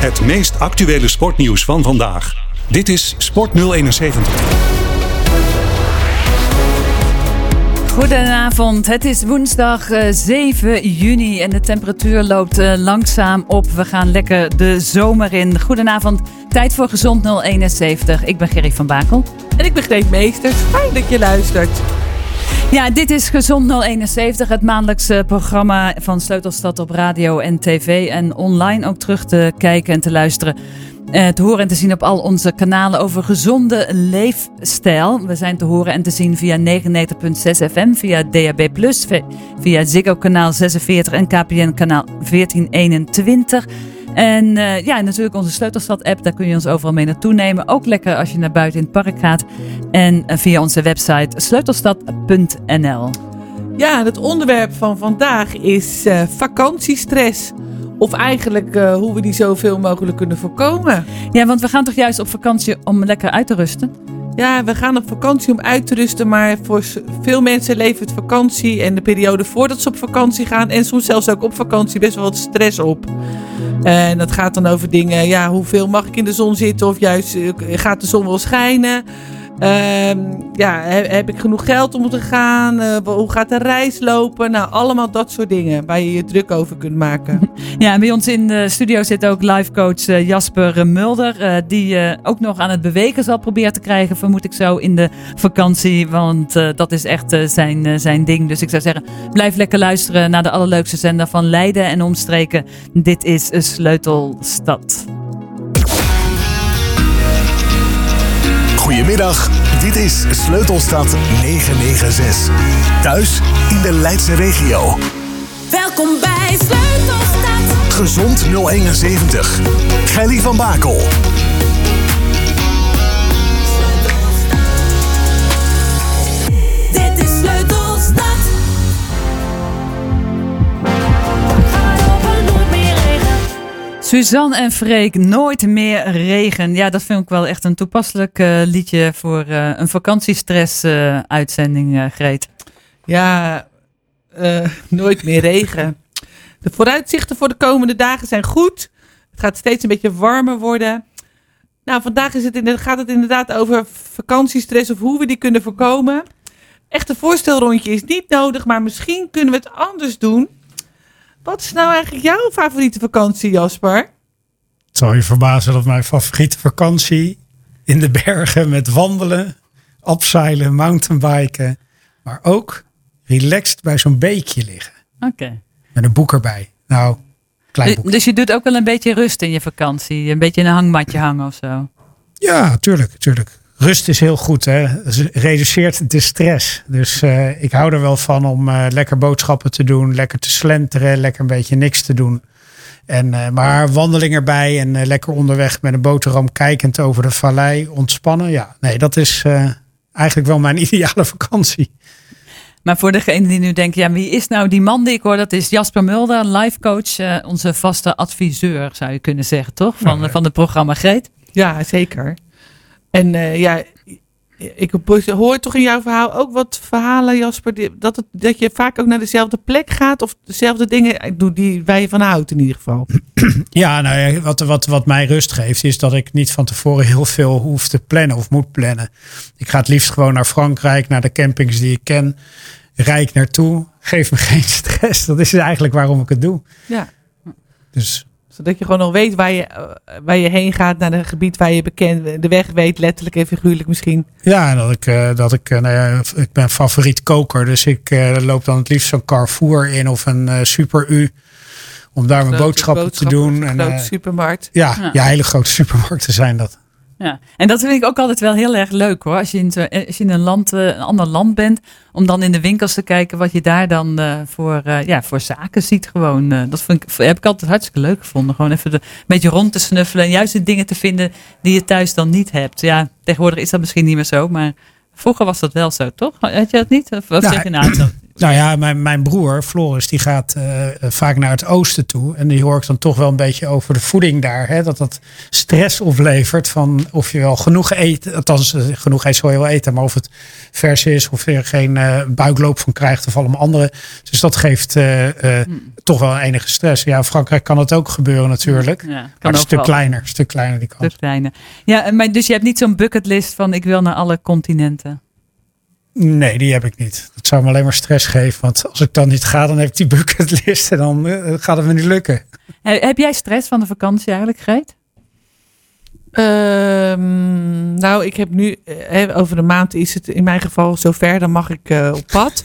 Het meest actuele sportnieuws van vandaag. Dit is Sport 071. Goedenavond, het is woensdag uh, 7 juni en de temperatuur loopt uh, langzaam op. We gaan lekker de zomer in. Goedenavond, tijd voor Gezond 071. Ik ben Gerry van Bakel. En ik ben Greet Meesters. Fijn dat je luistert. Ja, dit is Gezond 071, het maandelijkse programma van Sleutelstad op radio en tv. En online ook terug te kijken en te luisteren. Uh, te horen en te zien op al onze kanalen over gezonde leefstijl. We zijn te horen en te zien via 99.6 FM, via DAB+, via Ziggo kanaal 46 en KPN kanaal 1421. En uh, ja, natuurlijk onze Sleutelstad-app, daar kun je ons overal mee naartoe nemen. Ook lekker als je naar buiten in het park gaat. En uh, via onze website sleutelstad.nl. Ja, het onderwerp van vandaag is uh, vakantiestress. Of eigenlijk uh, hoe we die zoveel mogelijk kunnen voorkomen. Ja, want we gaan toch juist op vakantie om lekker uit te rusten? Ja, we gaan op vakantie om uit te rusten. Maar voor veel mensen levert vakantie en de periode voordat ze op vakantie gaan. En soms zelfs ook op vakantie best wel wat stress op. En dat gaat dan over dingen, ja, hoeveel mag ik in de zon zitten? Of juist, gaat de zon wel schijnen? Uh, ja, heb, ik genoeg geld om te gaan? Uh, hoe gaat de reis lopen? Nou, allemaal dat soort dingen waar je je druk over kunt maken. Ja, en bij ons in de studio zit ook livecoach uh, Jasper Mulder. Uh, die ook nog aan het bewegen zal proberen te krijgen, vermoed ik zo, in de vakantie. Want dat is echt zijn, zijn ding. Dus ik zou zeggen, blijf lekker luisteren naar de allerleukste zender van Leiden en omstreken. Dit is Sleutelstad. Goedemiddag, dit is Sleutelstad 996. Thuis in de Leidse regio. Welkom bij Sleutelstad. Gezond 071. Gelly van Bakel. Suzanne en Freek, nooit meer regen. Ja, dat vind ik wel echt een toepasselijk uh, liedje voor uh, een vakantiestress-uitzending, uh, Greet. Ja, nooit meer regen. De vooruitzichten voor de komende dagen zijn goed. Het gaat steeds een beetje warmer worden. Nou, vandaag is het gaat het inderdaad over vakantiestress of hoe we die kunnen voorkomen. Echt een voorstelrondje is niet nodig, maar misschien kunnen we het anders doen. Wat is nou eigenlijk jouw favoriete vakantie, Jasper? Het zal je verbazen dat mijn favoriete vakantie in de bergen met wandelen, abseilen, mountainbiken, maar ook relaxed bij zo'n beekje liggen. Oké. Okay. Met een boek erbij. Nou, klein boek. Dus je doet ook wel een beetje rust in je vakantie, een beetje in een hangmatje hangen of zo? Ja, tuurlijk, tuurlijk. Rust is heel goed, hè. reduceert de stress. Dus uh, ik hou er wel van om uh, lekker boodschappen te doen, lekker te slenteren, lekker een beetje niks te doen. En, uh, maar wandeling erbij en lekker onderweg met een boterham kijkend over de vallei, ontspannen. Ja, nee, dat is eigenlijk wel mijn ideale vakantie. Maar voor degene die nu denken, ja, wie is nou die man die ik hoor? Dat is Jasper Mulder, life coach, onze vaste adviseur, zou je kunnen zeggen, toch? Van, van het programma Greet. Ja, zeker. En uh, ja, ik hoor toch in jouw verhaal ook wat verhalen, Jasper, dat, het, dat je vaak ook naar dezelfde plek gaat of dezelfde dingen doet die je van houdt in ieder geval. Ja, nou ja, wat, wat, wat mij rust geeft is dat ik niet van tevoren heel veel hoef te plannen of moet plannen. Ik ga het liefst gewoon naar Frankrijk, naar de campings die ik ken, rijk naartoe, geef me geen stress. Dat is eigenlijk waarom ik het doe. Ja. Dus zodat je gewoon nog weet waar je, waar je heen gaat naar een gebied waar je bekend de weg weet, letterlijk en figuurlijk misschien. Ja, dat ik, uh, dat ik, uh, nou ja, ik ben favoriet koker, dus ik uh, loop dan het liefst zo'n Carrefour in of een Super U. Om daar mijn boodschappen, boodschappen, te doen. Een grote supermarkt. Ja, ja, ja. hele grote supermarkten zijn dat. Ja, en dat vind ik ook altijd wel heel erg leuk hoor. Als je in, als je in een, land, een ander land bent, om dan in de winkels te kijken wat je daar dan uh, voor, uh, ja, voor zaken ziet. Gewoon. Uh, dat vind ik, heb ik altijd hartstikke leuk gevonden. Gewoon even een beetje rond te snuffelen en juist de dingen te vinden die je thuis dan niet hebt. Ja, tegenwoordig is dat misschien niet meer zo, maar vroeger was dat wel zo, toch? Had je dat niet? Of, of nou, zeg je nou, Nou ja, mijn, mijn broer Floris, die gaat eh, vaak naar het oosten toe. En die hoor ik dan toch wel een beetje over de voeding daar. Hè, dat dat stress oplevert van of je wel genoeg eet. Althans, eh, genoeg eet zou je wel eten. Maar of het vers is, of je er geen eh, buikloop van krijgt of allemaal andere. Dus dat geeft eh, toch wel enige stress. Ja, in Frankrijk kan het ook gebeuren natuurlijk. Ja, maar een stuk wel. kleiner, een stuk kleiner die kans. Stuk kleiner. Ja, en maar dus je hebt niet zo'n bucketlist van ik wil naar alle continenten. Nee, die heb ik niet. Dat zou me alleen maar stress geven. Want als ik dan niet ga, dan heb ik die bucketlist en dan eh, gaat het me niet lukken. Heb jij stress van de vakantie eigenlijk, Greet? Ehm, nou, ik heb nu, eh, hè, over een maand is het in mijn geval zover, dan mag ik eh, op pad.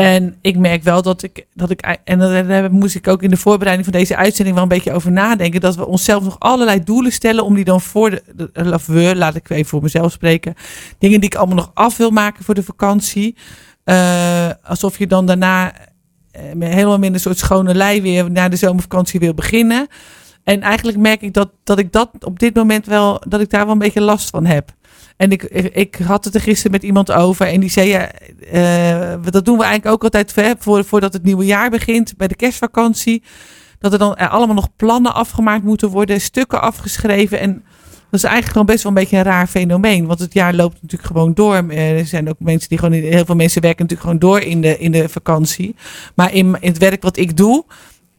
En ik merk wel dat ik, dat ik, en daar moest ik ook in de voorbereiding van deze uitzending wel een beetje over nadenken, dat we onszelf nog allerlei doelen stellen om die dan voor de, de laat ik even voor mezelf spreken, dingen die ik allemaal nog af wil maken voor de vakantie. Eh, alsof je dan daarna eh, helemaal met een soort schone lei weer naar de zomervakantie wil beginnen. En eigenlijk merk ik dat, dat ik dat op dit moment wel, dat ik daar wel een beetje last van heb. En ik, ik, had het er gisteren met iemand over en die zei, ja, eh, dat doen we eigenlijk ook altijd voor, voordat het nieuwe jaar begint, bij de kerstvakantie. Dat er dan allemaal nog plannen afgemaakt moeten worden, stukken afgeschreven. En dat is eigenlijk gewoon best wel een beetje een raar fenomeen. Want het jaar loopt natuurlijk gewoon door. Eh, Er zijn ook mensen die gewoon, heel veel mensen werken natuurlijk gewoon door in de, in de vakantie. Maar in het werk wat ik doe,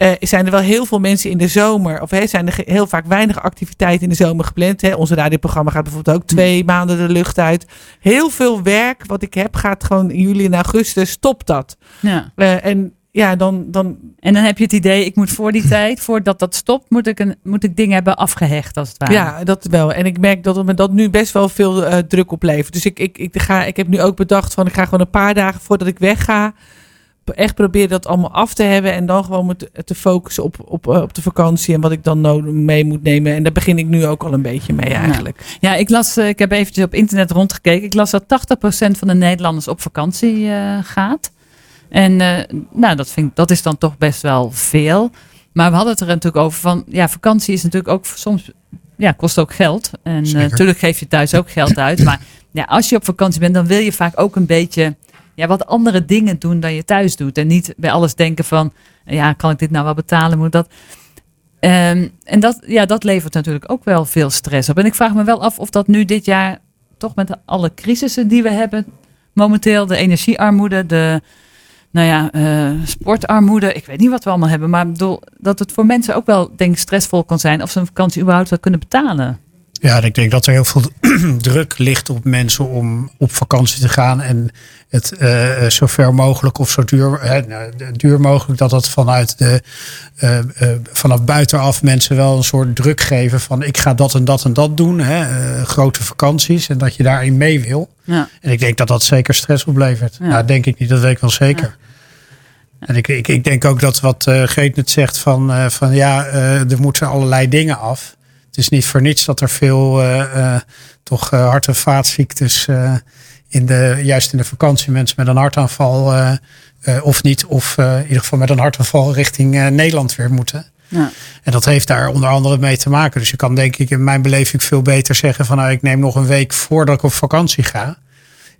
eh, zijn er wel heel veel mensen in de zomer. Of hè, zijn er heel vaak weinig activiteiten in de zomer gepland. Hè. Onze radioprogramma gaat bijvoorbeeld ook twee maanden de lucht uit. Heel veel werk wat ik heb gaat gewoon in juli en augustus. Stopt dat. Ja. Eh, en ja, dan, dan En dan heb je het idee, ik moet voor die tijd, voordat dat stopt, moet ik, een, moet ik dingen hebben afgehecht als het ware. Ja, dat wel. En ik merk dat het me dat nu best wel veel eh, druk oplevert. Dus ik, ik, ik, ga, ik heb nu ook bedacht van ik ga gewoon een paar dagen voordat ik wegga. Echt proberen dat allemaal af te hebben. En dan gewoon me te, te focussen op, op, eh, op de vakantie. En wat ik dan nodig mee moet nemen. En daar begin ik nu ook al een beetje mee eigenlijk. Ja, ik las, eh, ik heb eventjes op internet rondgekeken. Ik las dat 80% van de Nederlanders op vakantie eh, gaat. En eh, nou, dat, vind, dat is dan toch best wel veel. Maar we hadden het er natuurlijk over van, ja, vakantie is natuurlijk ook soms, ja, kost ook geld. En eh, natuurlijk geef je thuis ook geld uit. Maar ja, als je op vakantie bent, dan wil je vaak ook een beetje, ja, wat andere dingen doen dan je thuis doet. En niet bij alles denken van, ja, kan ik dit nou wel betalen? Moet dat? Ehm, en dat, ja, dat levert natuurlijk ook wel veel stress op. En ik vraag me wel af of dat nu dit jaar, toch met alle crisissen die we hebben, momenteel, de energiearmoede, de nou ja, eh, sportarmoede, ik weet niet wat we allemaal hebben, maar dat het voor mensen ook wel, denk ik, stressvol kan zijn of ze een vakantie überhaupt wel kunnen betalen. Ja, ik denk dat er heel veel druk ligt op mensen om op vakantie te gaan. En het eh, zo ver mogelijk of zo duur, hè, nou, duur mogelijk dat dat vanuit de, eh, eh, vanaf buitenaf mensen wel een soort druk geven van ik ga dat en dat en dat doen. Hè, grote vakanties en dat je daarin mee wil. Ja. En ik denk dat dat zeker stress oplevert. Ja. Nou, denk ik niet, dat weet ik wel zeker. En ik, ik, ik denk ook dat wat Greet net zegt van, van ja, er moeten allerlei dingen af. Het is niet voor niets dat er veel eh, eh, toch eh, hart- en vaatziektes in de, juist in de vakantie mensen met een hartaanval of niet, of in ieder geval met een hartaanval richting Nederland weer moeten. Ja. En dat heeft daar onder andere mee te maken. Dus je kan denk ik in mijn beleving veel beter zeggen van nou ik neem nog een week voordat ik op vakantie ga. In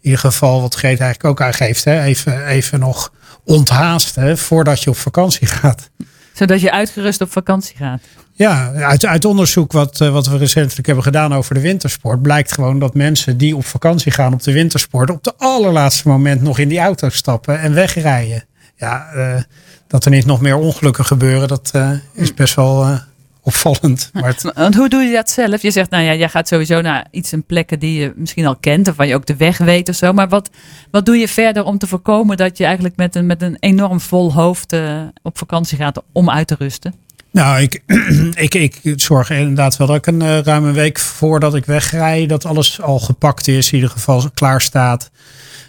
ieder geval wat Greet eigenlijk ook aangeeft. Hè? Even, even nog onthaasten voordat je op vakantie gaat. Zodat je uitgerust op vakantie gaat. Ja, uit, uit onderzoek wat, eh, wat we recentelijk hebben gedaan over de wintersport, blijkt gewoon dat mensen die op vakantie gaan op de wintersport, op de allerlaatste moment nog in die auto stappen en wegrijden. Ja, eh, dat er niet nog meer ongelukken gebeuren, dat eh, is best wel opvallend. Maar Want hoe doe je dat zelf? Je zegt, nou ja, jij gaat sowieso naar iets en plekken die je misschien al kent, of waar je ook de weg weet of zo. Maar wat, wat doe je verder om te voorkomen dat je eigenlijk met een, met een enorm vol hoofd op vakantie gaat om uit te rusten? Nou, ik, ik, ik zorg inderdaad wel dat ik een eh, ruim een week voordat ik wegrij, dat alles al gepakt is, in ieder geval klaar staat.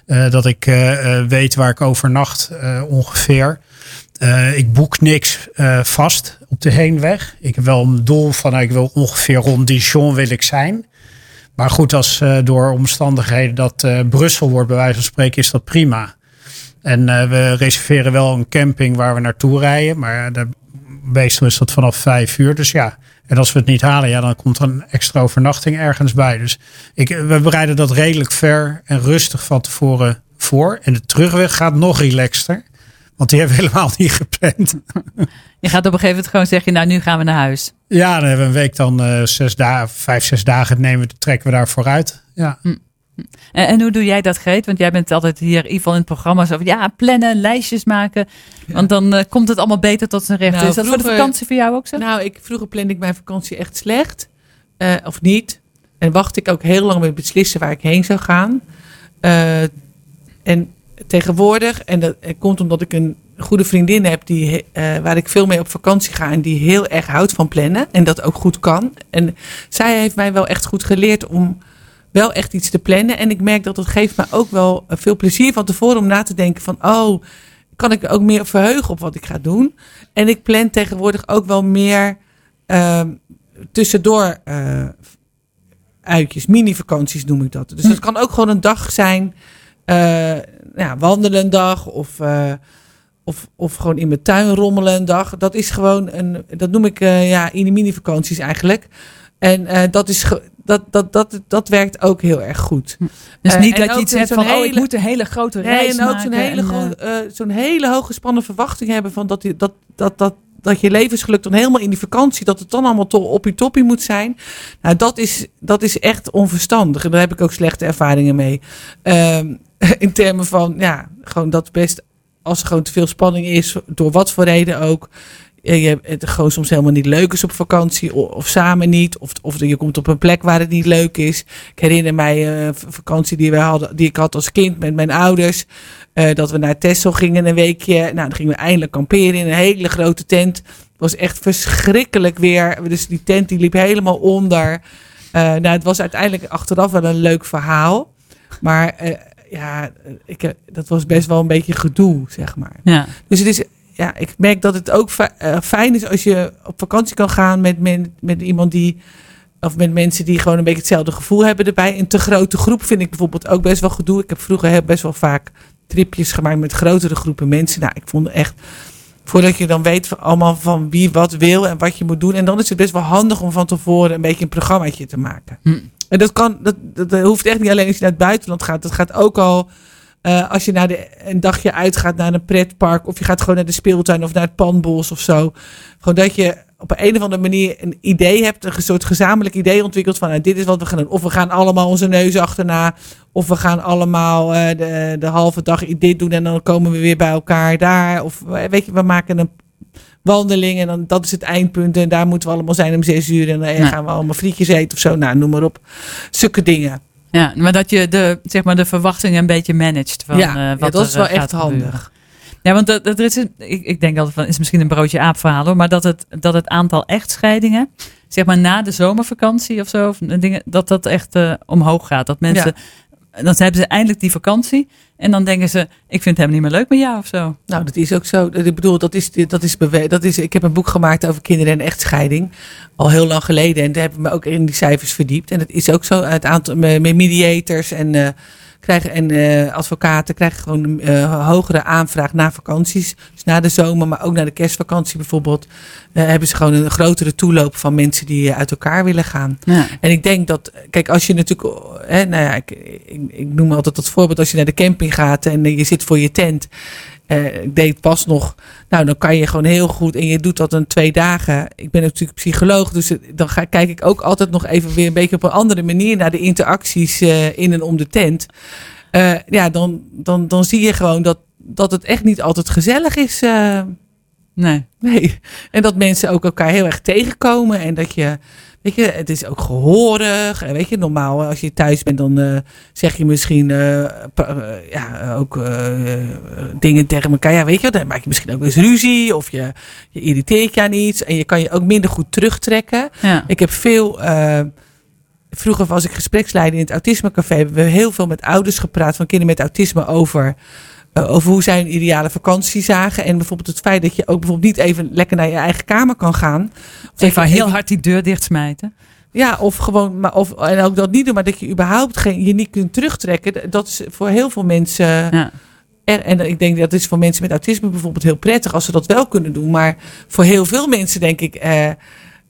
Eh, dat ik eh, weet waar ik overnacht ongeveer. Ik boek niks vast op de heenweg. Ik heb wel een doel van, ik wil ongeveer rond Dijon wil ik zijn. Maar goed, als door omstandigheden dat Brussel wordt, bij wijze van spreken, is dat prima. En we reserveren wel een camping waar we naartoe rijden. Maar de, meestal is dat vanaf vijf uur. Dus ja, en als we het niet halen, ja, dan komt er een extra overnachting ergens bij. Dus ik, we bereiden dat redelijk ver en rustig van tevoren voor. En de terugweg gaat nog relaxter. Want die hebben we helemaal niet gepland. Je gaat op een gegeven moment gewoon zeggen, nou nu gaan we naar huis. Ja, dan hebben we een week dan eh, zes dagen, vijf, zes dagen nemen, we- trekken we daar vooruit. Ja. En, en hoe doe jij dat, Greet? Want jij bent altijd hier, in ieder geval in het programma, zo van ja, plannen, lijstjes maken. Want dan eh, komt het allemaal beter tot zijn recht. Nou, is dat voor de vakantie voor jou ook zo? Nou, ik, vroeger plande ik mijn vakantie echt slecht. eh, of niet. En wachtte ik ook heel lang met beslissen waar ik heen zou gaan. Eh, en tegenwoordig, en dat komt omdat ik een goede vriendin heb die, waar ik veel mee op vakantie ga en die heel erg houdt van plannen en dat ook goed kan. En zij heeft mij wel echt goed geleerd om wel echt iets te plannen. En ik merk dat het geeft me ook wel veel plezier van tevoren om na te denken van, oh, kan ik ook meer verheugen op wat ik ga doen. En ik plan tegenwoordig ook wel meer ehm, tussendoor eh, uitjes, mini-vakanties noem ik dat. Dus dat kan ook gewoon een dag zijn, eh ja, wandelen een dag of, eh, of, of gewoon in mijn tuin rommelen een dag. Dat is gewoon een, dat noem ik ja, in de mini-vakanties eigenlijk. En eh, dat, is dat, dat, dat, dat werkt ook heel erg goed. Dus Eh, niet en dat je iets hebt van, oh, ik moet een hele grote Nee, reis en ook zo'n hele, en, eh, zo'n hele hoge gespannen verwachting hebben van dat, die, dat, dat, dat, dat je levensgeluk dan helemaal in die vakantie, dat het dan allemaal to op je toppie moet zijn. Nou, dat is, dat is echt onverstandig. En daar heb ik ook slechte ervaringen mee. Ehm, in termen van, ja, gewoon dat best, als er gewoon te veel spanning is, door wat voor reden ook. Eh, Je het gewoon soms helemaal niet leuk is op vakantie, of, of samen niet, of, of je komt op een plek waar het niet leuk is. Ik herinner mij eh, een vakantie die, we hadden, die ik had als kind met mijn ouders. Eh, dat we naar Texel gingen een weekje. Nou, dan gingen we eindelijk kamperen in een hele grote tent. Het was echt verschrikkelijk weer. Dus die tent die liep helemaal onder. Eh, nou, het was uiteindelijk achteraf wel een leuk verhaal. Maar eh, ja, ik, dat was best wel een beetje gedoe, zeg maar. ja. Dus het is, ja, ik merk dat het ook eh, fijn is als je op vakantie kan gaan met, men, met iemand die. Of met mensen die gewoon een beetje hetzelfde gevoel hebben erbij. Een te grote groep vind ik bijvoorbeeld ook best wel gedoe. Ik heb vroeger best wel vaak tripjes gemaakt met grotere groepen mensen. Nou, ik vond echt. Voordat je dan weet van allemaal van wie wat wil en wat je moet doen. En dan is het best wel handig om van tevoren een beetje een programmaatje te maken. Hm. En dat kan, dat, dat, dat hoeft echt niet alleen als je naar het buitenland gaat. Dat gaat ook al eh, als je naar de, een dagje uitgaat naar een pretpark. Of je gaat gewoon naar de speeltuin of naar het panbos of zo. Gewoon dat je op een of andere manier een idee hebt. Een soort gezamenlijk idee ontwikkeld van nou, dit is wat we gaan doen. Of we gaan allemaal onze neus achterna. Of we gaan allemaal eh, de, de halve dag dit doen. En dan komen we weer bij elkaar daar. Of eh, weet je, we maken een wandeling. En dan, dat is het eindpunt. En daar moeten we allemaal zijn om zes uur. En dan Ja. gaan we allemaal frietjes eten of zo. Nou, noem maar op. Zulke dingen. Ja, maar dat je de, zeg maar, de verwachtingen een beetje managt. Van, ja, eh, ja, wat dat er, is wel eh, echt handig. Ja, want dat, dat is, ik, ik denk altijd van, is misschien een broodje aap verhaal hoor, maar dat het, dat het aantal echtscheidingen, zeg maar na de zomervakantie of zo, of dingen, dat dat echt eh, omhoog gaat. Dat mensen, dan hebben ze eindelijk die vakantie en dan denken ze, ik vind helemaal niet meer leuk met jou of zo. Nou, dat is ook zo. Ik bedoel, dat is, dat is, dat is. Ik heb een boek gemaakt over kinderen en echtscheiding. Al heel lang geleden. En daar heb ik me ook in die cijfers verdiept. En het is ook zo. Het aantal mediators en, eh, krijgen, en eh, advocaten krijgen gewoon een eh, hogere aanvraag na vakanties. Dus na de zomer, maar ook na de kerstvakantie bijvoorbeeld. eh, hebben ze gewoon een grotere toeloop van mensen die uit elkaar willen gaan. Ja. En ik denk dat, kijk, als je natuurlijk, hè, nou ja, ik, ik, ik noem altijd dat voorbeeld als je naar de camping gaat en je zit voor je tent. Eh, ik deed pas nog, nou dan kan je gewoon heel goed en je doet dat een twee dagen. Ik ben natuurlijk psycholoog, dus het- dan ga, kijk ik ook altijd nog even weer een beetje op een andere manier naar de interacties eh, in en om de tent. Eh, ja, dan, dan, dan zie je gewoon dat, dat het echt niet altijd gezellig is. Nee. Nee. En dat mensen ook elkaar heel erg tegenkomen. En dat je, weet je, het is ook gehoorig. En weet je, normaal als je thuis bent, dan eh, zeg je misschien eh, eh, ja, ook eh, eh, dingen tegen elkaar. Ja, weet je, dan maak je misschien ook eens ruzie. Of je, je irriteert je aan iets. En je kan je ook minder goed terugtrekken. Ja. Ik heb veel. eh, vroeger was ik gespreksleider in het autismecafé. Hebben we heel veel met ouders gepraat van kinderen met autisme over. Eh, over hoe zij een ideale vakantie zagen. En bijvoorbeeld het feit dat je ook bijvoorbeeld niet even lekker naar je eigen kamer kan gaan. Of Even je heel hard die deur dichtsmijten. Ja, of gewoon, maar of, en ook dat niet doen, maar dat je überhaupt geen, je niet kunt terugtrekken. Dat is voor heel veel mensen. Ja. Er, en ik denk dat is voor mensen met autisme bijvoorbeeld heel prettig als ze dat wel kunnen doen. Maar voor heel veel mensen, denk ik, eh,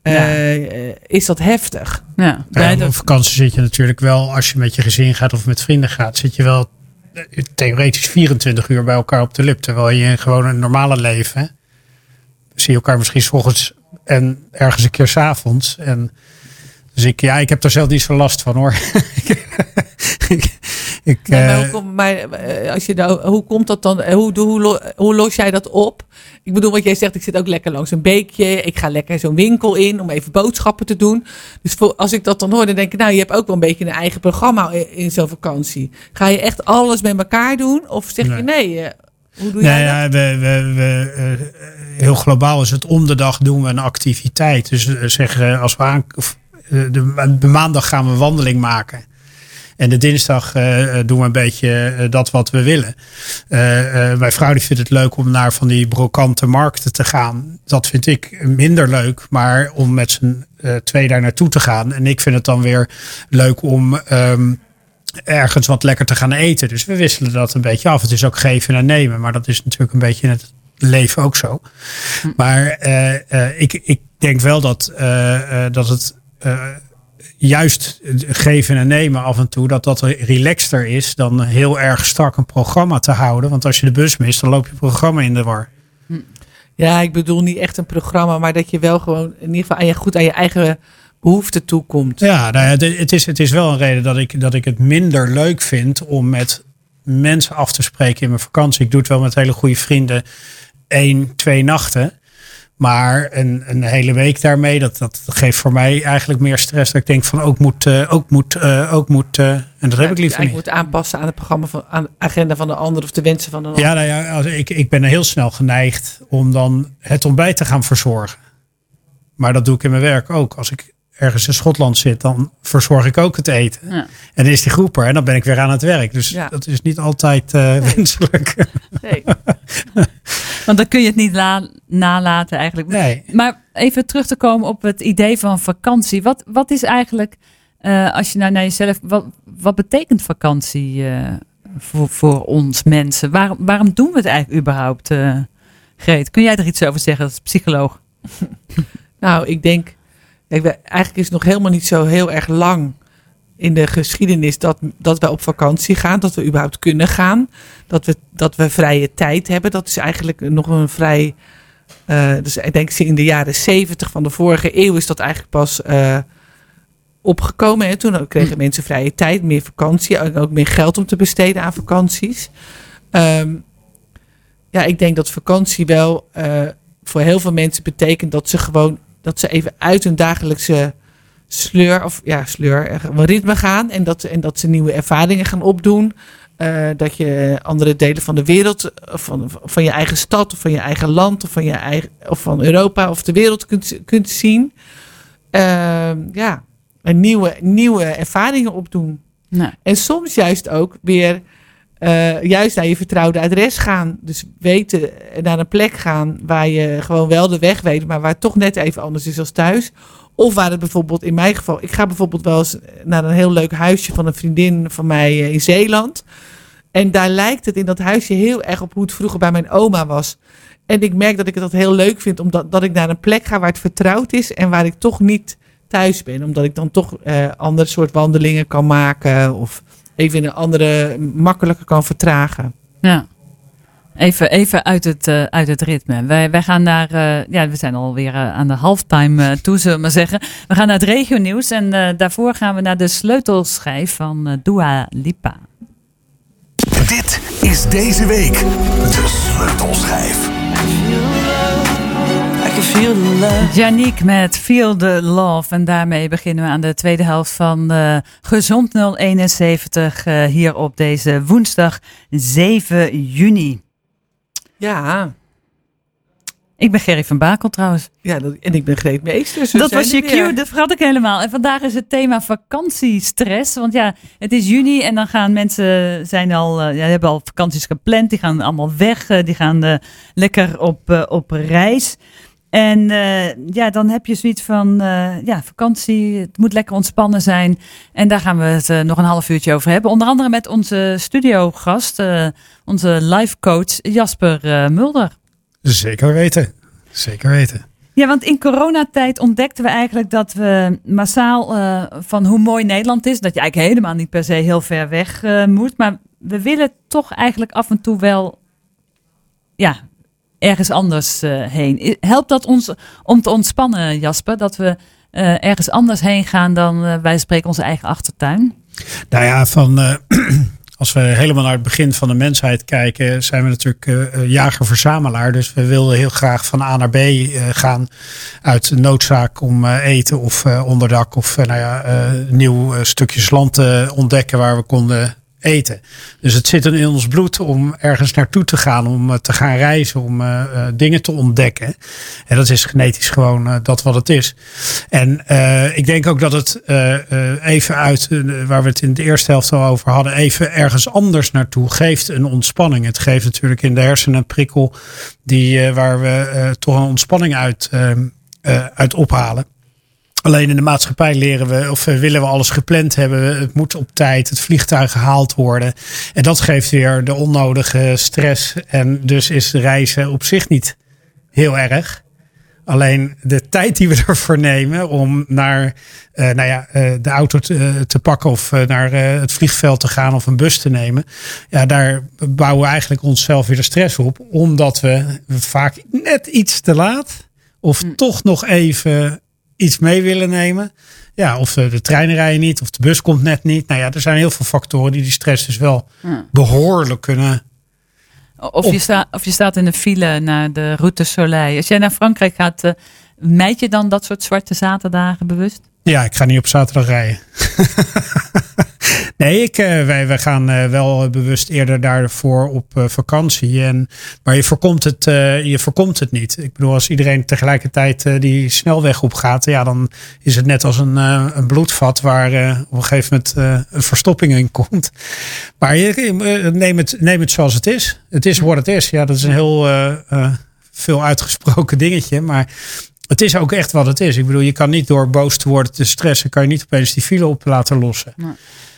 eh, is dat heftig. Ja. Ja, Bij op de- vakantie zit je natuurlijk wel, als je met je gezin gaat of met vrienden gaat, zit je wel theoretisch 24 uur bij elkaar op de lip. Terwijl je gewoon een normale leven. Zie je elkaar misschien ochtends en ergens een keer 's avonds. En dus ik, ja, ik heb daar zelf niet zo last van hoor. ik, Nee, maar, eh, hoe, maar eh, als je nou, hoe komt dat dan? eh, Hoe, hoe, hoe los jij dat op? Ik bedoel, wat jij zegt, ik zit ook lekker langs een beekje. Ik ga lekker zo'n winkel in om even boodschappen te doen. Dus voor, als ik dat dan hoor, dan denk ik, nou, je hebt ook wel een beetje een eigen programma in, in zo'n vakantie. Ga je echt alles met elkaar doen? Of zeg je Nee. hoe doe Nee, jij dat? ja, we, we, we, heel globaal is het om de dag doen we een activiteit. Dus zeggen als we aan, de, de maandag gaan we een wandeling maken. En de dinsdag eh, doen we een beetje eh, dat wat we willen. Eh, eh, mijn vrouw die vindt het leuk om naar van die brokante markten te gaan. Dat vind ik minder leuk. Maar om met z'n eh, twee daar naartoe te gaan. En ik vind het dan weer leuk om ehm, ergens wat lekker te gaan eten. Dus we wisselen dat een beetje af. Het is ook geven en nemen. Maar dat is natuurlijk een beetje in het leven ook zo. Maar eh, eh, ik, ik denk wel dat, eh, eh, dat het eh, juist geven en nemen af en toe, dat dat relaxter is dan heel erg strak een programma te houden. Want als je de bus mist, dan loop je programma in de war. Ja, ik bedoel niet echt een programma, maar dat je wel gewoon in ieder geval aan je, goed aan je eigen behoeften toekomt. Ja, nou ja, het, is, het is wel een reden dat ik, dat ik het minder leuk vind om met mensen af te spreken in mijn vakantie. Ik doe het wel met hele goede vrienden één, twee nachten. Maar een, een hele week daarmee, dat, dat geeft voor mij eigenlijk meer stress. Dat ik denk van ook moet, eh, ook moet, eh, ook moet. eh, en dat heb ik liever Ik niet. moet aanpassen aan het programma van, aan de agenda van de ander of de wensen van de ander. Ja, nou ja als, ik, ik ben heel snel geneigd om dan het ontbijt te gaan verzorgen. Maar dat doe ik in mijn werk ook. Als ik ergens in Schotland zit, dan verzorg ik ook het eten. Ja. En dan is die groep er en dan ben ik weer aan het werk. Dus Ja. dat is niet altijd eh, wenselijk. Nee. Want dan kun je het niet la- nalaten eigenlijk. Nee. Maar even terug te komen op het idee van vakantie. Wat, wat is eigenlijk, eh, als je nou naar jezelf, wat, wat betekent vakantie eh, voor, voor ons mensen? Waarom, waarom doen we het eigenlijk überhaupt, eh Greet? Kun jij er iets over zeggen als psycholoog? Nou, ik denk, eigenlijk is het nog helemaal niet zo heel erg lang in de geschiedenis dat, dat we op vakantie gaan, dat we überhaupt kunnen gaan, dat we, dat we vrije tijd hebben. Dat is eigenlijk nog een vrij, eh, dus ik denk in de jaren zeventig van de vorige eeuw is dat eigenlijk pas eh, opgekomen. Hè. Toen kregen mensen vrije tijd, meer vakantie en ook meer geld om te besteden aan vakanties. Ehm, ja, ik denk dat vakantie wel eh, voor heel veel mensen betekent dat ze gewoon dat ze even uit hun dagelijkse sleur of ja sleur eh, gewoon ritme gaan en dat en dat ze nieuwe ervaringen gaan opdoen. Eh, dat je andere delen van de wereld, eh, van, van je eigen stad of van je eigen land of van je eigen of van Europa of de wereld kunt, kunt zien. Ehm, ja, en nieuwe, nieuwe ervaringen opdoen. En soms juist ook weer eh, juist naar je vertrouwde adres gaan. Dus weten eh, naar een plek gaan waar je gewoon wel de weg weet, maar waar het toch net even anders is als thuis. Of waar het bijvoorbeeld in mijn geval, ik ga bijvoorbeeld wel eens naar een heel leuk huisje van een vriendin van mij eh, in Zeeland. En daar lijkt het in dat huisje heel erg op hoe het vroeger bij mijn oma was. En ik merk dat ik dat heel leuk vind, omdat dat ik naar een plek ga waar het vertrouwd is en waar ik toch niet thuis ben. Omdat ik dan toch eh andere soort wandelingen kan maken of even een andere makkelijker kan vertragen. ja. Even, even uit, het, eh, uit het ritme. Wij, wij gaan naar, eh, ja, we zijn alweer uh, aan de halftime uh, toe, zullen we maar zeggen. We gaan naar het regionieuws en uh, daarvoor gaan we naar de sleutelschijf van uh, Dua Lipa. Dit is deze week de sleutelschijf. Janiek met Feel the Love. En daarmee beginnen we aan de tweede helft van uh, Gezond 071 uh, hier op deze woensdag 7 juni. Ja. Ik ben Gerry van Bakel trouwens. Ja, dat, en ik ben Greet Meesters. Dat was je cue, dat vergat ik helemaal. En vandaag is het thema vakantiestress. Want ja, het is juni en dan gaan mensen zijn al, uh, ja, hebben al vakanties gepland. Die gaan allemaal weg. Uh, die gaan uh, lekker op, op reis. En ja, dan heb je zoiets van, ja, vakantie, het moet lekker ontspannen zijn. En daar gaan we het nog een half uurtje over hebben. Onder andere met onze studiogast, onze life coach Jasper Mulder. Zeker weten. Zeker weten. Ja, want in coronatijd ontdekten we eigenlijk dat we massaal van hoe mooi Nederland is. Dat je eigenlijk helemaal niet per se heel ver weg moet. Maar we willen toch eigenlijk af en toe wel ja, ergens anders eh, heen. Helpt dat ons om te ontspannen, Jasper? Dat we eh, ergens anders heen gaan dan eh, wij spreken onze eigen achtertuin? Nou ja, van, als we helemaal naar het begin van de mensheid kijken, zijn we natuurlijk jager-verzamelaar. Dus we wilden heel graag van A naar B gaan uit noodzaak om eten of onderdak of nou ja, nieuw stukjes land te ontdekken waar we konden eten. Dus het zit in ons bloed om ergens naartoe te gaan, om eh, te gaan reizen, om eh, eh, dingen te ontdekken. En dat is genetisch gewoon dat wat het is. En ik denk ook dat het even uit, waar we het in de eerste helft al over hadden, even ergens anders naartoe geeft een ontspanning. Het geeft natuurlijk in de hersenen een prikkel die, waar we toch een ontspanning uit, uit ophalen. Alleen in de maatschappij leren we of eh, willen we alles gepland hebben. Het moet op tijd, het vliegtuig gehaald worden. En dat geeft weer de onnodige stress. En dus is reizen op zich niet heel erg. Alleen de tijd die we ervoor nemen om naar eh, nou ja, eh, de auto te, te pakken of naar het vliegveld te gaan of een bus te nemen. Ja, daar bouwen we eigenlijk onszelf weer de stress op. Omdat we vaak net iets te laat of toch nog even iets mee willen nemen. Ja, of de treinen rijden niet of de bus komt net niet. Nou ja, er zijn heel veel factoren die die stress dus wel behoorlijk kunnen. Of je, sta, of je staat in de file naar de Route Soleil. Als jij naar Frankrijk gaat, mijd je dan dat soort zwarte zaterdagen bewust? Ja, ik ga niet op zaterdag rijden. nee, ik, eh, wij, wij gaan eh, wel bewust eerder daarvoor op eh, vakantie. En, maar je voorkomt, het, je voorkomt het niet. Ik bedoel, als iedereen tegelijkertijd die snelweg op gaat, ja, dan is het net als een, een bloedvat waar op een gegeven moment een verstopping in komt. Maar je, neem, het, neem het zoals het is. Het is wat het is. Ja, dat is een heel veel uitgesproken dingetje. Maar het is ook echt wat het is. Ik bedoel, je kan niet door boos te worden, te stressen, kan je niet opeens die file op laten lossen. Nee,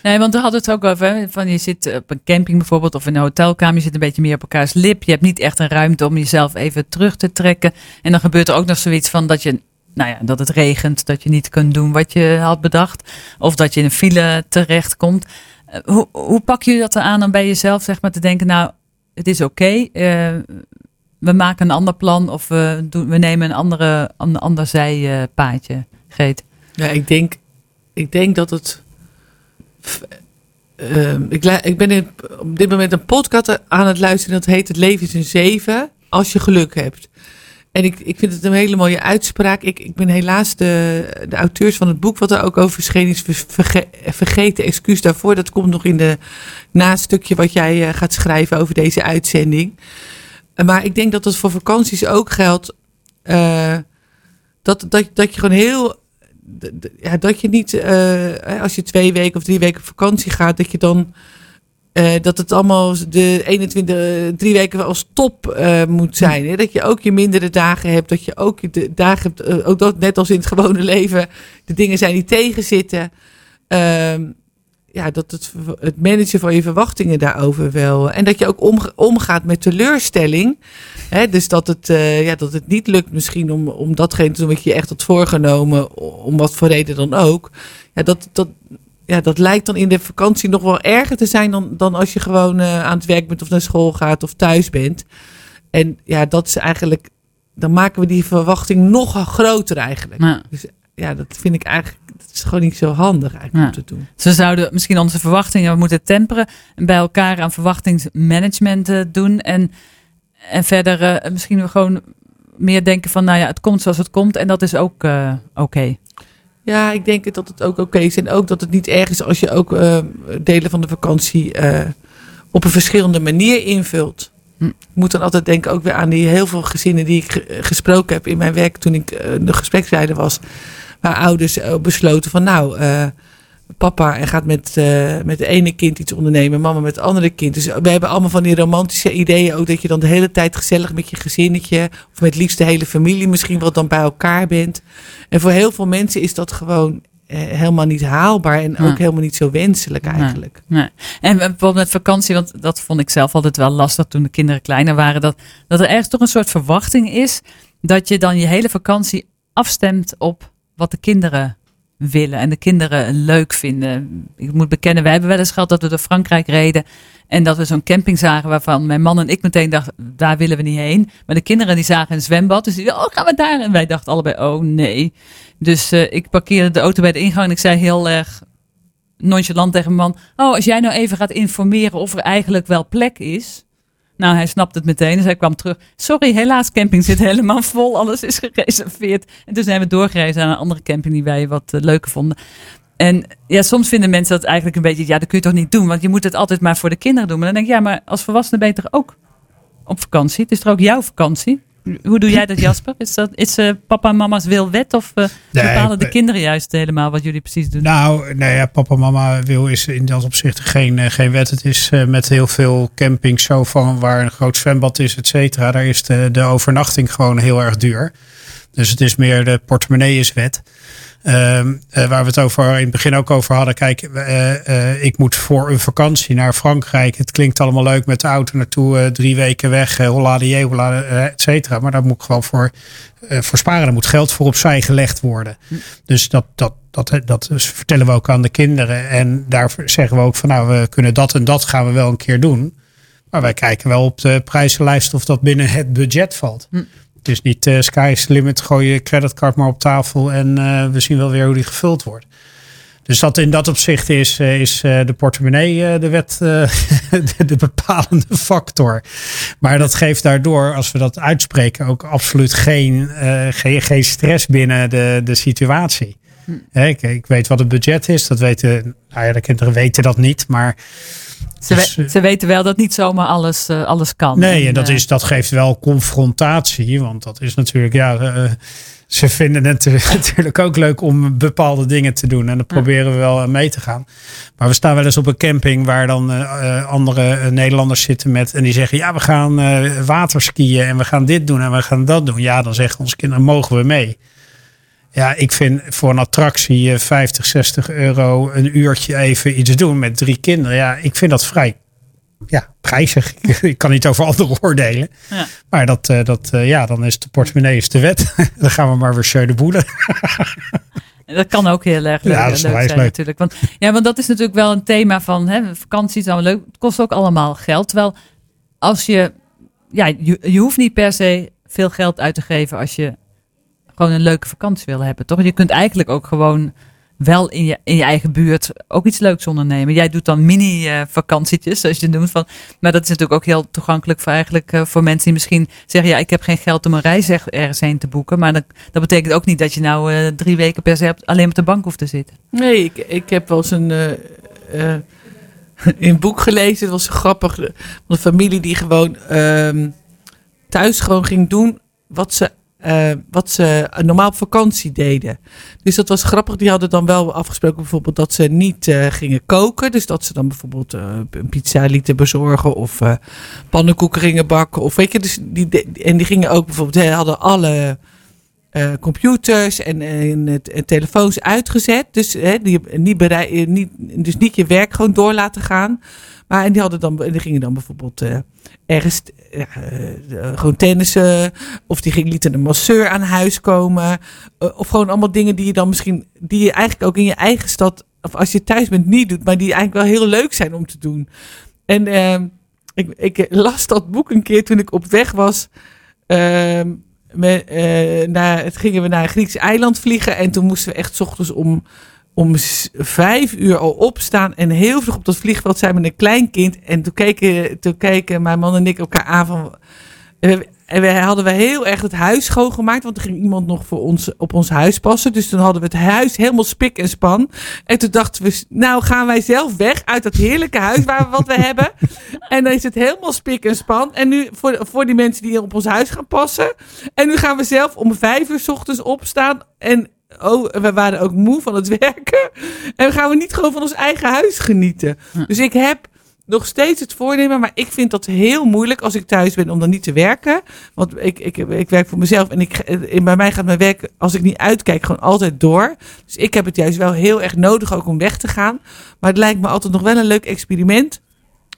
want we hadden het ook over. Van je zit op een camping bijvoorbeeld of in een hotelkamer. Je zit een beetje meer op elkaars lip. Je hebt niet echt een ruimte om jezelf even terug te trekken. En dan gebeurt er ook nog zoiets van dat je. Nou ja, dat het regent, dat je niet kunt doen wat je had bedacht. Of dat je in een file terechtkomt. Eh, Hoe, hoe pak je dat aan om bij jezelf zeg maar te denken, nou, het is oké. eh, we maken een ander plan of we, doen, we nemen een andere, een ander zijpaadje. Geet. Ja, ik denk, ik denk dat het. Ehm, ik, ik ben op dit moment een podcast aan het luisteren. Dat heet Het leven is een zeven. Als je geluk hebt. En ik, ik vind het een hele mooie uitspraak. Ik, ik ben helaas de, de auteurs van het boek wat er ook over verschenen is ver- verge- vergeten. Excuus daarvoor. Dat komt nog in de nastukje wat jij eh, gaat schrijven over deze uitzending. Eh, maar ik denk dat het voor vakanties ook geldt. eh, dat, dat, dat je gewoon heel ja, dat je niet, eh, als je twee weken of drie weken op vakantie gaat, dat je dan, eh, dat het allemaal de 21, eh, drie weken als top eh, moet zijn. Hè? Dat je ook je mindere dagen hebt, dat je ook je de dagen hebt, ook dat net als in het gewone leven, de dingen zijn die tegenzitten. Ja, dat het, het managen van je verwachtingen daarover wel. En dat je ook omga- omgaat met teleurstelling. Hè, dus dat het, eh, ja, dat het niet lukt misschien om, om datgene te doen wat je echt had voorgenomen. Om wat voor reden dan ook. Ja, dat, dat, ja, dat lijkt dan in de vakantie nog wel erger te zijn dan, dan als je gewoon eh, aan het werk bent of naar school gaat of thuis bent. En ja, dat is eigenlijk. Dan maken we die verwachting nog groter eigenlijk. Ja. Dus ja, dat vind ik eigenlijk. Dat is gewoon niet zo handig eigenlijk om te doen. Ze zouden misschien onze verwachtingen moeten temperen. En bij elkaar aan verwachtingsmanagement eh, doen. En, en verder eh, misschien we gewoon meer denken van, nou ja, het komt zoals het komt. En dat is ook eh, oké. Ja, ik denk dat het ook oké is. En ook dat het niet erg is als je ook delen van de vakantie op een verschillende manier invult. Hm. Ik moet dan altijd denken ook weer aan die heel veel gezinnen die ik ge- gesproken heb in mijn werk toen ik de gespreksleider was. Waar ouders eh, besloten van nou, eh, papa en gaat met, eh, met de ene kind iets ondernemen, mama met het andere kind. Dus we hebben allemaal van die romantische ideeën ook dat je dan de hele tijd gezellig met je gezinnetje of met liefst de hele familie misschien wel dan bij elkaar bent. En voor heel veel mensen is dat gewoon helemaal niet haalbaar en Ja. ook helemaal niet zo wenselijk eigenlijk. Nee. En bijvoorbeeld met vakantie, want dat vond ik zelf altijd wel lastig toen de kinderen kleiner waren. Dat, dat er ergens toch een soort verwachting is dat je dan je hele vakantie afstemt op wat de kinderen willen en de kinderen leuk vinden. Ik moet bekennen, wij hebben wel eens gehad dat we door Frankrijk reden en dat we zo'n camping zagen waarvan mijn man en ik meteen dachten, daar willen we niet heen. Maar de kinderen die zagen een zwembad, dus die oh gaan we daar? En wij dachten allebei, oh nee. Dus eh, ik parkeerde de auto bij de ingang en ik zei heel erg nonchalant tegen mijn man, oh als jij nou even gaat informeren of er eigenlijk wel plek is. Nou, hij snapt het meteen. Dus hij kwam terug. Sorry, helaas, camping zit helemaal vol. Alles is gereserveerd. En toen zijn we doorgereisd naar een andere camping die wij wat eh, leuker vonden. En ja, soms vinden mensen dat eigenlijk een beetje, ja, dat kun je toch niet doen, want je moet het altijd maar voor de kinderen doen. Maar dan denk ik, ja, maar als volwassene toch ook op vakantie? Het is toch ook jouw vakantie? Hoe doe jij dat, Jasper? Is, dat, is eh, papa en mama's wil wet of eh, Nee, bepalen de kinderen juist helemaal wat jullie precies doen? Nou, nee, ja, papa mama wil is in dat opzicht geen, eh, geen wet. Het is met heel veel campings zo van waar een groot zwembad is, et cetera. Daar is de, de overnachting gewoon heel erg duur. Dus het is meer de portemonnee is wet. Ehm, eh, waar we het over in het begin ook over hadden. Kijk, eh, eh, ik moet voor een vakantie naar Frankrijk. Het klinkt allemaal leuk met de auto naartoe. drie weken weg. Uh, holladier, et cetera. Maar daar moet ik gewoon voor, voor sparen. Daar moet geld voor opzij gelegd worden. Dus dat, dat, dat, dat vertellen we ook aan de kinderen. En daar zeggen we ook van nou, we kunnen dat en dat gaan we wel een keer doen. Maar wij kijken wel op de prijzenlijst of dat binnen het budget valt. Het is niet eh sky is the limit, gooi je creditcard maar op tafel en eh, we zien wel weer hoe die gevuld wordt. Dus dat in dat opzicht is, eh, is de portemonnee de wet de, de bepalende factor. Maar dat geeft daardoor, als we dat uitspreken, ook absoluut geen, geen, geen stress binnen de, de situatie. Ik, ik weet wat het budget is, dat weten, nou ja, de kinderen weten dat niet, maar ze, dus, we- eh, ze weten wel dat niet zomaar alles, eh, alles kan. Nee, en dat, eh, is, dat geeft wel confrontatie. Want dat is natuurlijk, ja, ze vinden het natuurlijk ook leuk om bepaalde dingen te doen. En daar proberen we wel mee te gaan. Maar we staan wel eens op een camping waar dan andere Nederlanders zitten met. En die zeggen, ja, we gaan waterskiën en we gaan dit doen en we gaan dat doen. Ja, dan zeggen onze kinderen, mogen we mee? Ja, ik vind voor een attractie eh, 50, 60 euro een uurtje even iets doen met drie kinderen. Ja, ik vind dat vrij ja, prijzig. ik kan niet over anderen oordelen. Ja. Maar dat, eh, dat, eh, ja, dan is de portemonnee is de wet. dan gaan we maar weer show de boelen. Dat kan ook heel erg leuk, Ja, dat is leuk zijn leuk. natuurlijk. Want, ja, want dat is natuurlijk wel een thema van hè, vakantie is allemaal leuk. Het kost ook allemaal geld. Terwijl als je, ja, je, je hoeft niet per se veel geld uit te geven als je gewoon een leuke vakantie wil hebben, toch? Je kunt eigenlijk ook gewoon wel in je, in je eigen buurt ook iets leuks ondernemen. Jij doet dan mini-vakantietjes, zoals je noemt. Van, maar dat is natuurlijk ook heel toegankelijk voor, eigenlijk, eh, voor mensen die misschien zeggen... ja, ik heb geen geld om een reis er- ergens heen te boeken. Maar dat, dat betekent ook niet dat je nou eh, drie weken per se alleen op de bank hoeft te zitten. Nee, ik, ik heb wel eens een, eh, eh, een boek gelezen. Het was grappig. Een familie die gewoon ehm, thuis gewoon ging doen wat ze, eh, wat ze normaal op vakantie deden. Dus dat was grappig. Die hadden dan wel afgesproken bijvoorbeeld dat ze niet eh, gingen koken. Dus dat ze dan bijvoorbeeld eh, een pizza lieten bezorgen of pannenkoeken gingen bakken. Of weet je, dus en die gingen ook bijvoorbeeld, hadden alle eh, computers en, het- en telefoons uitgezet. Dus, hè, die, niet berei, eh, niet, dus niet je werk gewoon door laten gaan. Maar en die, hadden dan, die gingen dan bijvoorbeeld eh, ergens eh, eh, gewoon tennissen. Of die ging, lieten een masseur aan huis komen. Eh, of gewoon allemaal dingen die je dan misschien, die je eigenlijk ook in je eigen stad, of als je thuis bent, niet doet. Maar die eigenlijk wel heel leuk zijn om te doen. En ehm, ik, ik las dat boek een keer toen ik op weg was. ehm, met, eh, naar, het gingen we naar een Grieks eiland vliegen. En toen moesten we echt ochtends om, om vijf uur al opstaan. En heel vroeg op dat vliegveld zijn met een klein kind. En toen keken, toen keken mijn man en ik elkaar aan van... We, en we hadden we heel erg het huis schoongemaakt. Want er ging iemand nog voor ons op ons huis passen. Dus toen hadden we het huis helemaal spik en span. En toen dachten we, nou gaan wij zelf weg uit dat heerlijke huis waar we wat we hebben. En dan is het helemaal spik en span. En nu voor, voor die mensen die op ons huis gaan passen. En nu gaan we zelf om vijf uur 's ochtends opstaan. En oh, we waren ook moe van het werken. En gaan we niet gewoon van ons eigen huis genieten. Dus ik heb nog steeds het voornemen, maar ik vind dat heel moeilijk als ik thuis ben om dan niet te werken. Want ik, ik, ik werk voor mezelf en ik, en bij mij gaat mijn werk, als ik niet uitkijk, gewoon altijd door. Dus ik heb het juist wel heel erg nodig ook om weg te gaan. Maar het lijkt me altijd nog wel een leuk experiment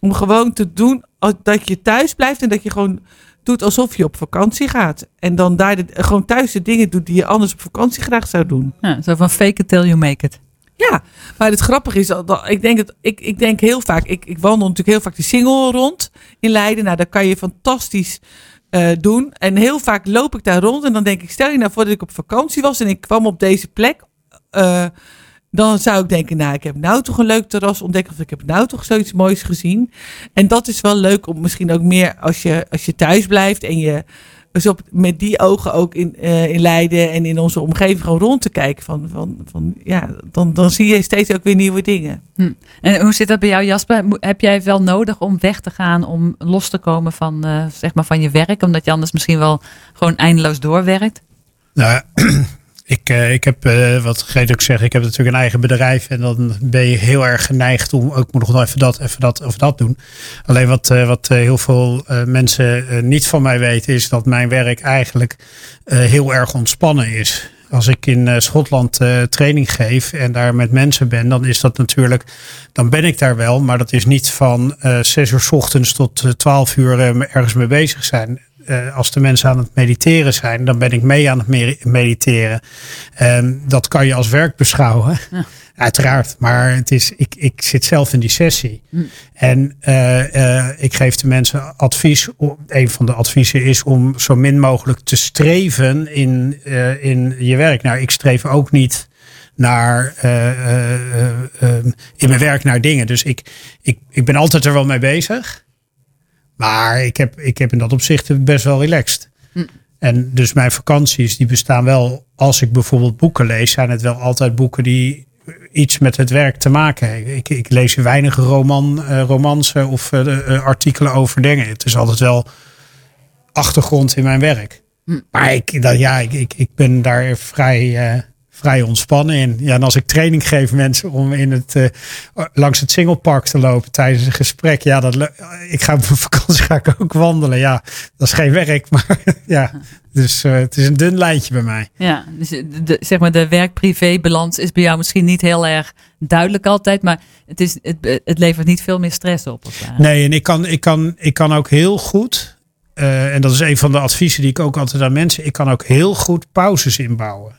om gewoon te doen dat je thuis blijft en dat je gewoon doet alsof je op vakantie gaat. En dan daar gewoon thuis de dingen doet die je anders op vakantie graag zou doen. Ja, zo van fake it till you make it. Ja, maar het grappige is, dat, dat- ik, denk het, ik, ik denk heel vaak, ik, ik wandel natuurlijk heel vaak de single rond in Leiden. Nou, dat kan je fantastisch eh, doen. En heel vaak loop ik daar rond en dan denk ik, stel je nou voor dat ik op vakantie was en ik kwam op deze plek. eh, dan zou ik denken, nou, ik heb nou toch een leuk terras ontdekt. Of ik heb nou toch zoiets moois gezien. En dat is wel leuk om misschien ook meer als je, als je thuis blijft en je dus op, met die ogen ook in, eh, in Leiden en in onze omgeving gewoon rond te kijken. Van, van, van, ja, dan, dan zie je steeds ook weer nieuwe dingen. En hoe zit dat bij jou, Jasper? Heb jij het wel nodig om weg te gaan, om los te komen van, eh, zeg maar van je werk? Omdat je anders misschien wel gewoon eindeloos doorwerkt? Nou, ik, eh, ik heb, eh, wat Greet ook zegt, ik heb natuurlijk een eigen bedrijf. En dan ben je heel erg geneigd om, ook nog wel even dat, even dat of dat doen. Alleen wat, eh, wat heel veel mensen niet van mij weten, is dat mijn werk eigenlijk heel erg ontspannen is. Als ik in Schotland training geef en daar met mensen ben, dan is dat natuurlijk, dan ben ik daar wel. Maar dat is niet van zes uur 's ochtends tot twaalf uur ergens mee bezig zijn. Eh, als de mensen aan het mediteren zijn, dan ben ik mee aan het me- mediteren. En dat kan je als werk beschouwen. Uiteraard, maar het is, ik, ik zit zelf in die sessie. En eh, eh, ik geef de mensen advies. Een van de adviezen is om zo min mogelijk te streven in, in je werk. Nou, ik streef ook niet naar in mijn werk naar dingen. Dus ik, ik, ik ben altijd er wel mee bezig. Maar ik heb, ik heb in dat opzicht best wel relaxed. En dus mijn vakanties die bestaan wel, als ik bijvoorbeeld boeken lees, zijn het wel altijd boeken die iets met het werk te maken hebben. Ik, ik lees weinig roman, eh, romansen of eh, eh, artikelen over dingen. Het is altijd wel achtergrond in mijn werk. Maar ik, dat, ja, ik, ik, ik ben daar vrij, vrij ontspannen in. Ja, en als ik training geef mensen om in het, eh, langs het Singlepark te lopen tijdens een gesprek. Ja, dat, ik ga op vakantie ga ik ook wandelen. Ja, dat is geen werk, maar ja. Dus eh, het is een dun lijntje bij mij. Ja, dus de, de- zeg maar de werk-privé-balans is bij jou misschien niet heel erg duidelijk altijd, maar het, is, het, het levert niet veel meer stress op. Nee, en ik kan, ik kan, ik kan ook heel goed, eh, en dat is een van de adviezen die ik ook altijd aan mensen, ik kan ook heel goed pauzes inbouwen.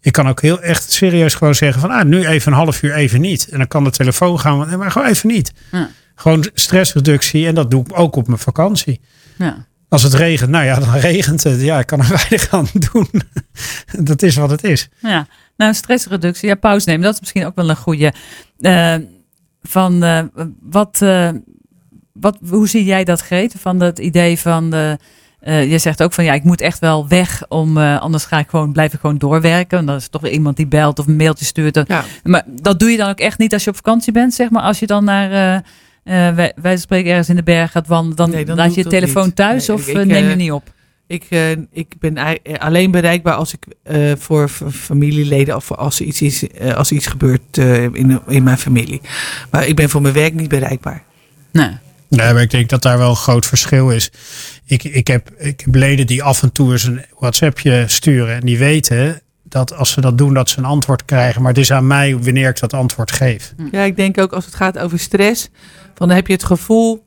Ik kan ook heel echt serieus gewoon zeggen van, ah, nu even een half uur even niet. En dan kan de telefoon gaan, maar- gewoon even niet. Ja. Gewoon stressreductie en dat doe ik ook op mijn vakantie. Ja. Als het regent, nou ja, dan regent het. Ja, ik kan er weinig aan doen. dat is wat het is. Ja, nou stressreductie, ja, pauze nemen, dat is misschien ook wel een goede. Eh, van eh, wat, eh, wat, hoe zie jij dat, Greet? Van het idee van, de, eh, je zegt ook van ja, ik moet echt wel weg, om, eh, anders ga ik gewoon, blijf ik gewoon doorwerken. En dan is er toch weer iemand die belt of een mailtje stuurt. Ja. Maar dat doe je dan ook echt niet als je op vakantie bent, zeg maar. Als je dan naar, eh, wij, wij spreken ergens in de berg gaat wandelen, dan, Nee, dan laat je je telefoon niet. thuis Nee, of ik- ik, neem je niet op? Ik, ik ben alleen bereikbaar als ik voor familieleden of als er iets, is, als er iets gebeurt in, in mijn familie. Maar ik ben voor mijn werk niet bereikbaar. Nee. Nee, maar ik denk dat daar wel een groot verschil is. Ik, ik, heb, ik heb leden die af en toe eens een WhatsAppje sturen. En die weten dat als ze dat doen, dat ze een antwoord krijgen. Maar het is aan mij wanneer ik dat antwoord geef. Ja, ik denk ook als het gaat over stress, van dan heb je het gevoel.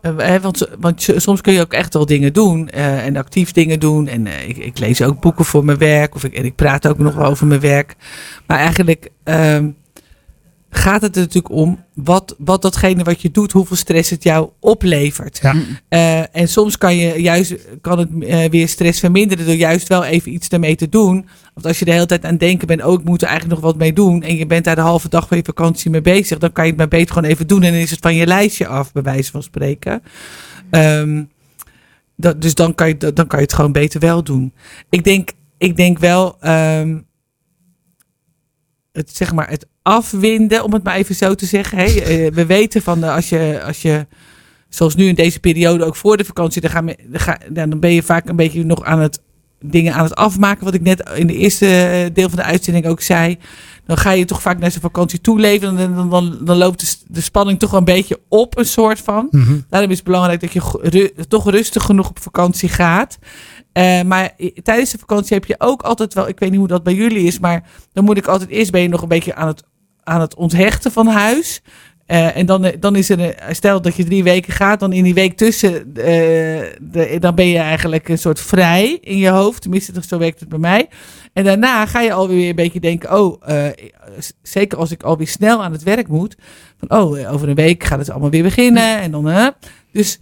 eh, hè, want, want soms kun je ook echt wel dingen doen eh, en actief dingen doen. En eh, ik, ik lees ook boeken voor mijn werk of ik, en ik praat ook nog wel over mijn werk. Maar eigenlijk ehm, gaat het er natuurlijk om wat, wat datgene wat je doet, hoeveel stress het jou oplevert. Ja. Eh, en soms kan, je juist, kan het eh, weer stress verminderen door juist wel even iets ermee te doen. Want als je de hele tijd aan het denken bent, oh ik moet er eigenlijk nog wat mee doen. En je bent daar de halve dag van je vakantie mee bezig. Dan kan je het maar beter gewoon even doen. En dan is het van je lijstje af, bij wijze van spreken. Ehm, dat, dus dan kan, je, dan kan je het gewoon beter wel doen. Ik denk, ik denk wel, ehm, het, zeg maar, het afwinden, om het maar even zo te zeggen. Eh, We weten van eh, als je, als je, zoals nu in deze periode, ook voor de vakantie, dan, gaan we, dan, ga, ja, dan ben je vaak een beetje nog aan het dingen aan het afmaken. Wat ik net in de eerste eh, deel van de uitzending ook zei. Dan ga je toch vaak naar zijn vakantie toeleven. En dan, dan, loopt de, de spanning toch wel een beetje op, een soort van. Mhm. Daarom is het belangrijk dat je ru- toch rustig genoeg op vakantie gaat. Maar tijdens de vakantie heb je ook altijd wel, ik weet niet hoe dat bij jullie is, maar dan moet ik altijd eerst ben je nog een beetje aan het, aan het onthechten van huis. Eh, en dan, eh, dan is er, stel dat je drie weken gaat, dan in die week tussen, eh, dan ben je eigenlijk een soort vrij in je hoofd. Tenminste, zo werkt het bij mij. En daarna ga je alweer een beetje denken, oh, zeker als ik alweer snel aan het werk moet. Van, oh, over een week gaat het allemaal weer beginnen. En dan, dus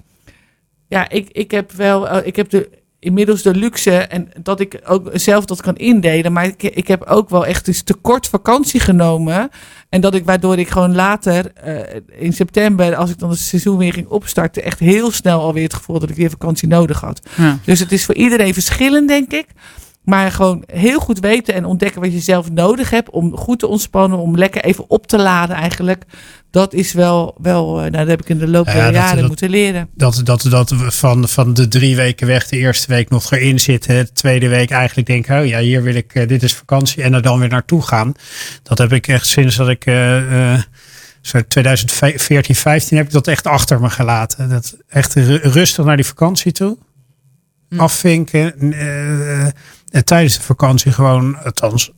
ja, ik, ik heb wel, ik heb de, inmiddels de luxe en dat ik ook zelf dat kan indelen. Maar ik, ik heb ook wel echt dus te kort vakantie genomen. En dat ik, waardoor ik gewoon later eh, in september, als ik dan het seizoen weer ging opstarten, echt heel snel alweer het gevoel dat ik weer vakantie nodig had. Ja. Dus het is voor iedereen verschillend, denk ik. Maar gewoon heel goed weten en ontdekken wat je zelf nodig hebt om goed te ontspannen, om lekker even op te laden eigenlijk. Dat is wel, wel eh, nou, dat heb ik in de loop der jaren dat- moeten leren. Dat, dat, dat we van, van de drie weken weg de eerste week nog erin zitten. De tweede week eigenlijk denken, oh ja, hier wil ik, eh, dit is vakantie. En er dan weer naartoe gaan. Dat heb ik echt sinds dat ik, eh, zo 2014, 15 heb ik dat echt achter me gelaten. Dat echt ru- rustig naar die vakantie toe. Afvinken. eh, en tijdens de vakantie gewoon, althans,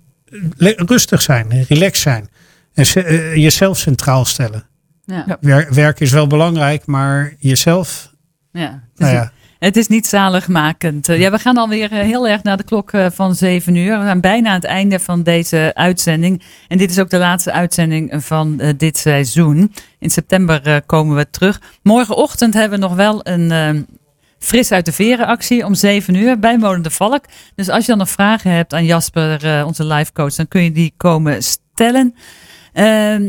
le- rustig zijn. Relaxed zijn. En eh, jezelf centraal stellen. Ja. Ja. Wer- werk is wel belangrijk, maar jezelf Ja. nou ja, Het is niet zaligmakend. Eh, Ja, we gaan alweer eh, heel erg naar de klok eh, van 7 uur. We zijn bijna aan het einde van deze uitzending. En dit is ook de laatste uitzending van eh, dit seizoen. In september eh, komen we terug. Morgenochtend hebben we nog wel een eh, fris uit de veren actie om 7 uur bij Molen Valk. Dus als je dan nog vragen hebt aan Jasper, eh, onze live coach, dan kun je die komen stellen. Ehm,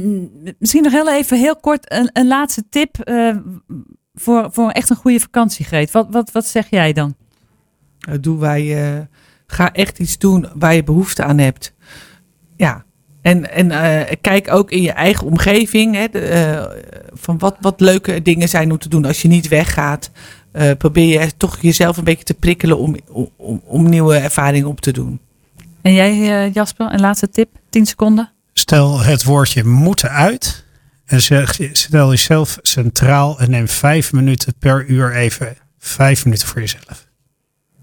misschien nog heel even heel kort een, een laatste tip eh, voor, voor echt een goede vakantie, Greet. Wat, wat, wat zeg jij dan? Uh, doe je, ga echt iets doen waar je behoefte aan hebt. Ja. En, en eh, kijk ook in je eigen omgeving. Hè, eh, van wat, wat leuke dingen zijn om te doen als je niet weggaat. Eh, probeer je toch jezelf een beetje te prikkelen om, om, om nieuwe ervaringen op te doen. En jij, eh, Jasper, een laatste tip? 10 seconden? Stel het woordje moeten uit. En zeg, stel jezelf centraal en neem vijf minuten per uur even vijf minuten voor jezelf.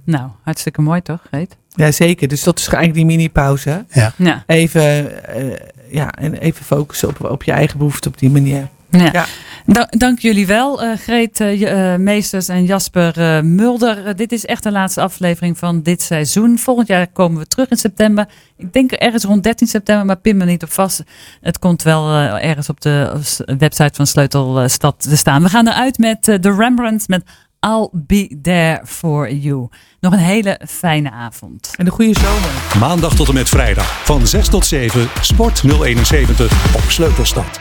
Nou, hartstikke mooi toch, Greet? Ja, zeker. Dus dat is eigenlijk die mini-pauze. Ja. Ja. Even, eh, ja, en even focussen op, op je eigen behoefte op die manier. Ja. Ja. Da- dank jullie wel, eh, Greet eh, eh, Meesters en Jasper Mulder. Dit is echt de laatste aflevering van dit seizoen. Volgend jaar komen we terug in september. Ik denk ergens rond 13 september, maar pin me niet op vast. Het komt wel ergens op de website van Sleutelstad te staan. We gaan eruit met eh, de Rembrandt met I'll Be There For You. Nog een hele fijne avond. En een goede zomer. Maandag tot en met vrijdag van 6 tot 7 Sport 071 op Sleutelstad.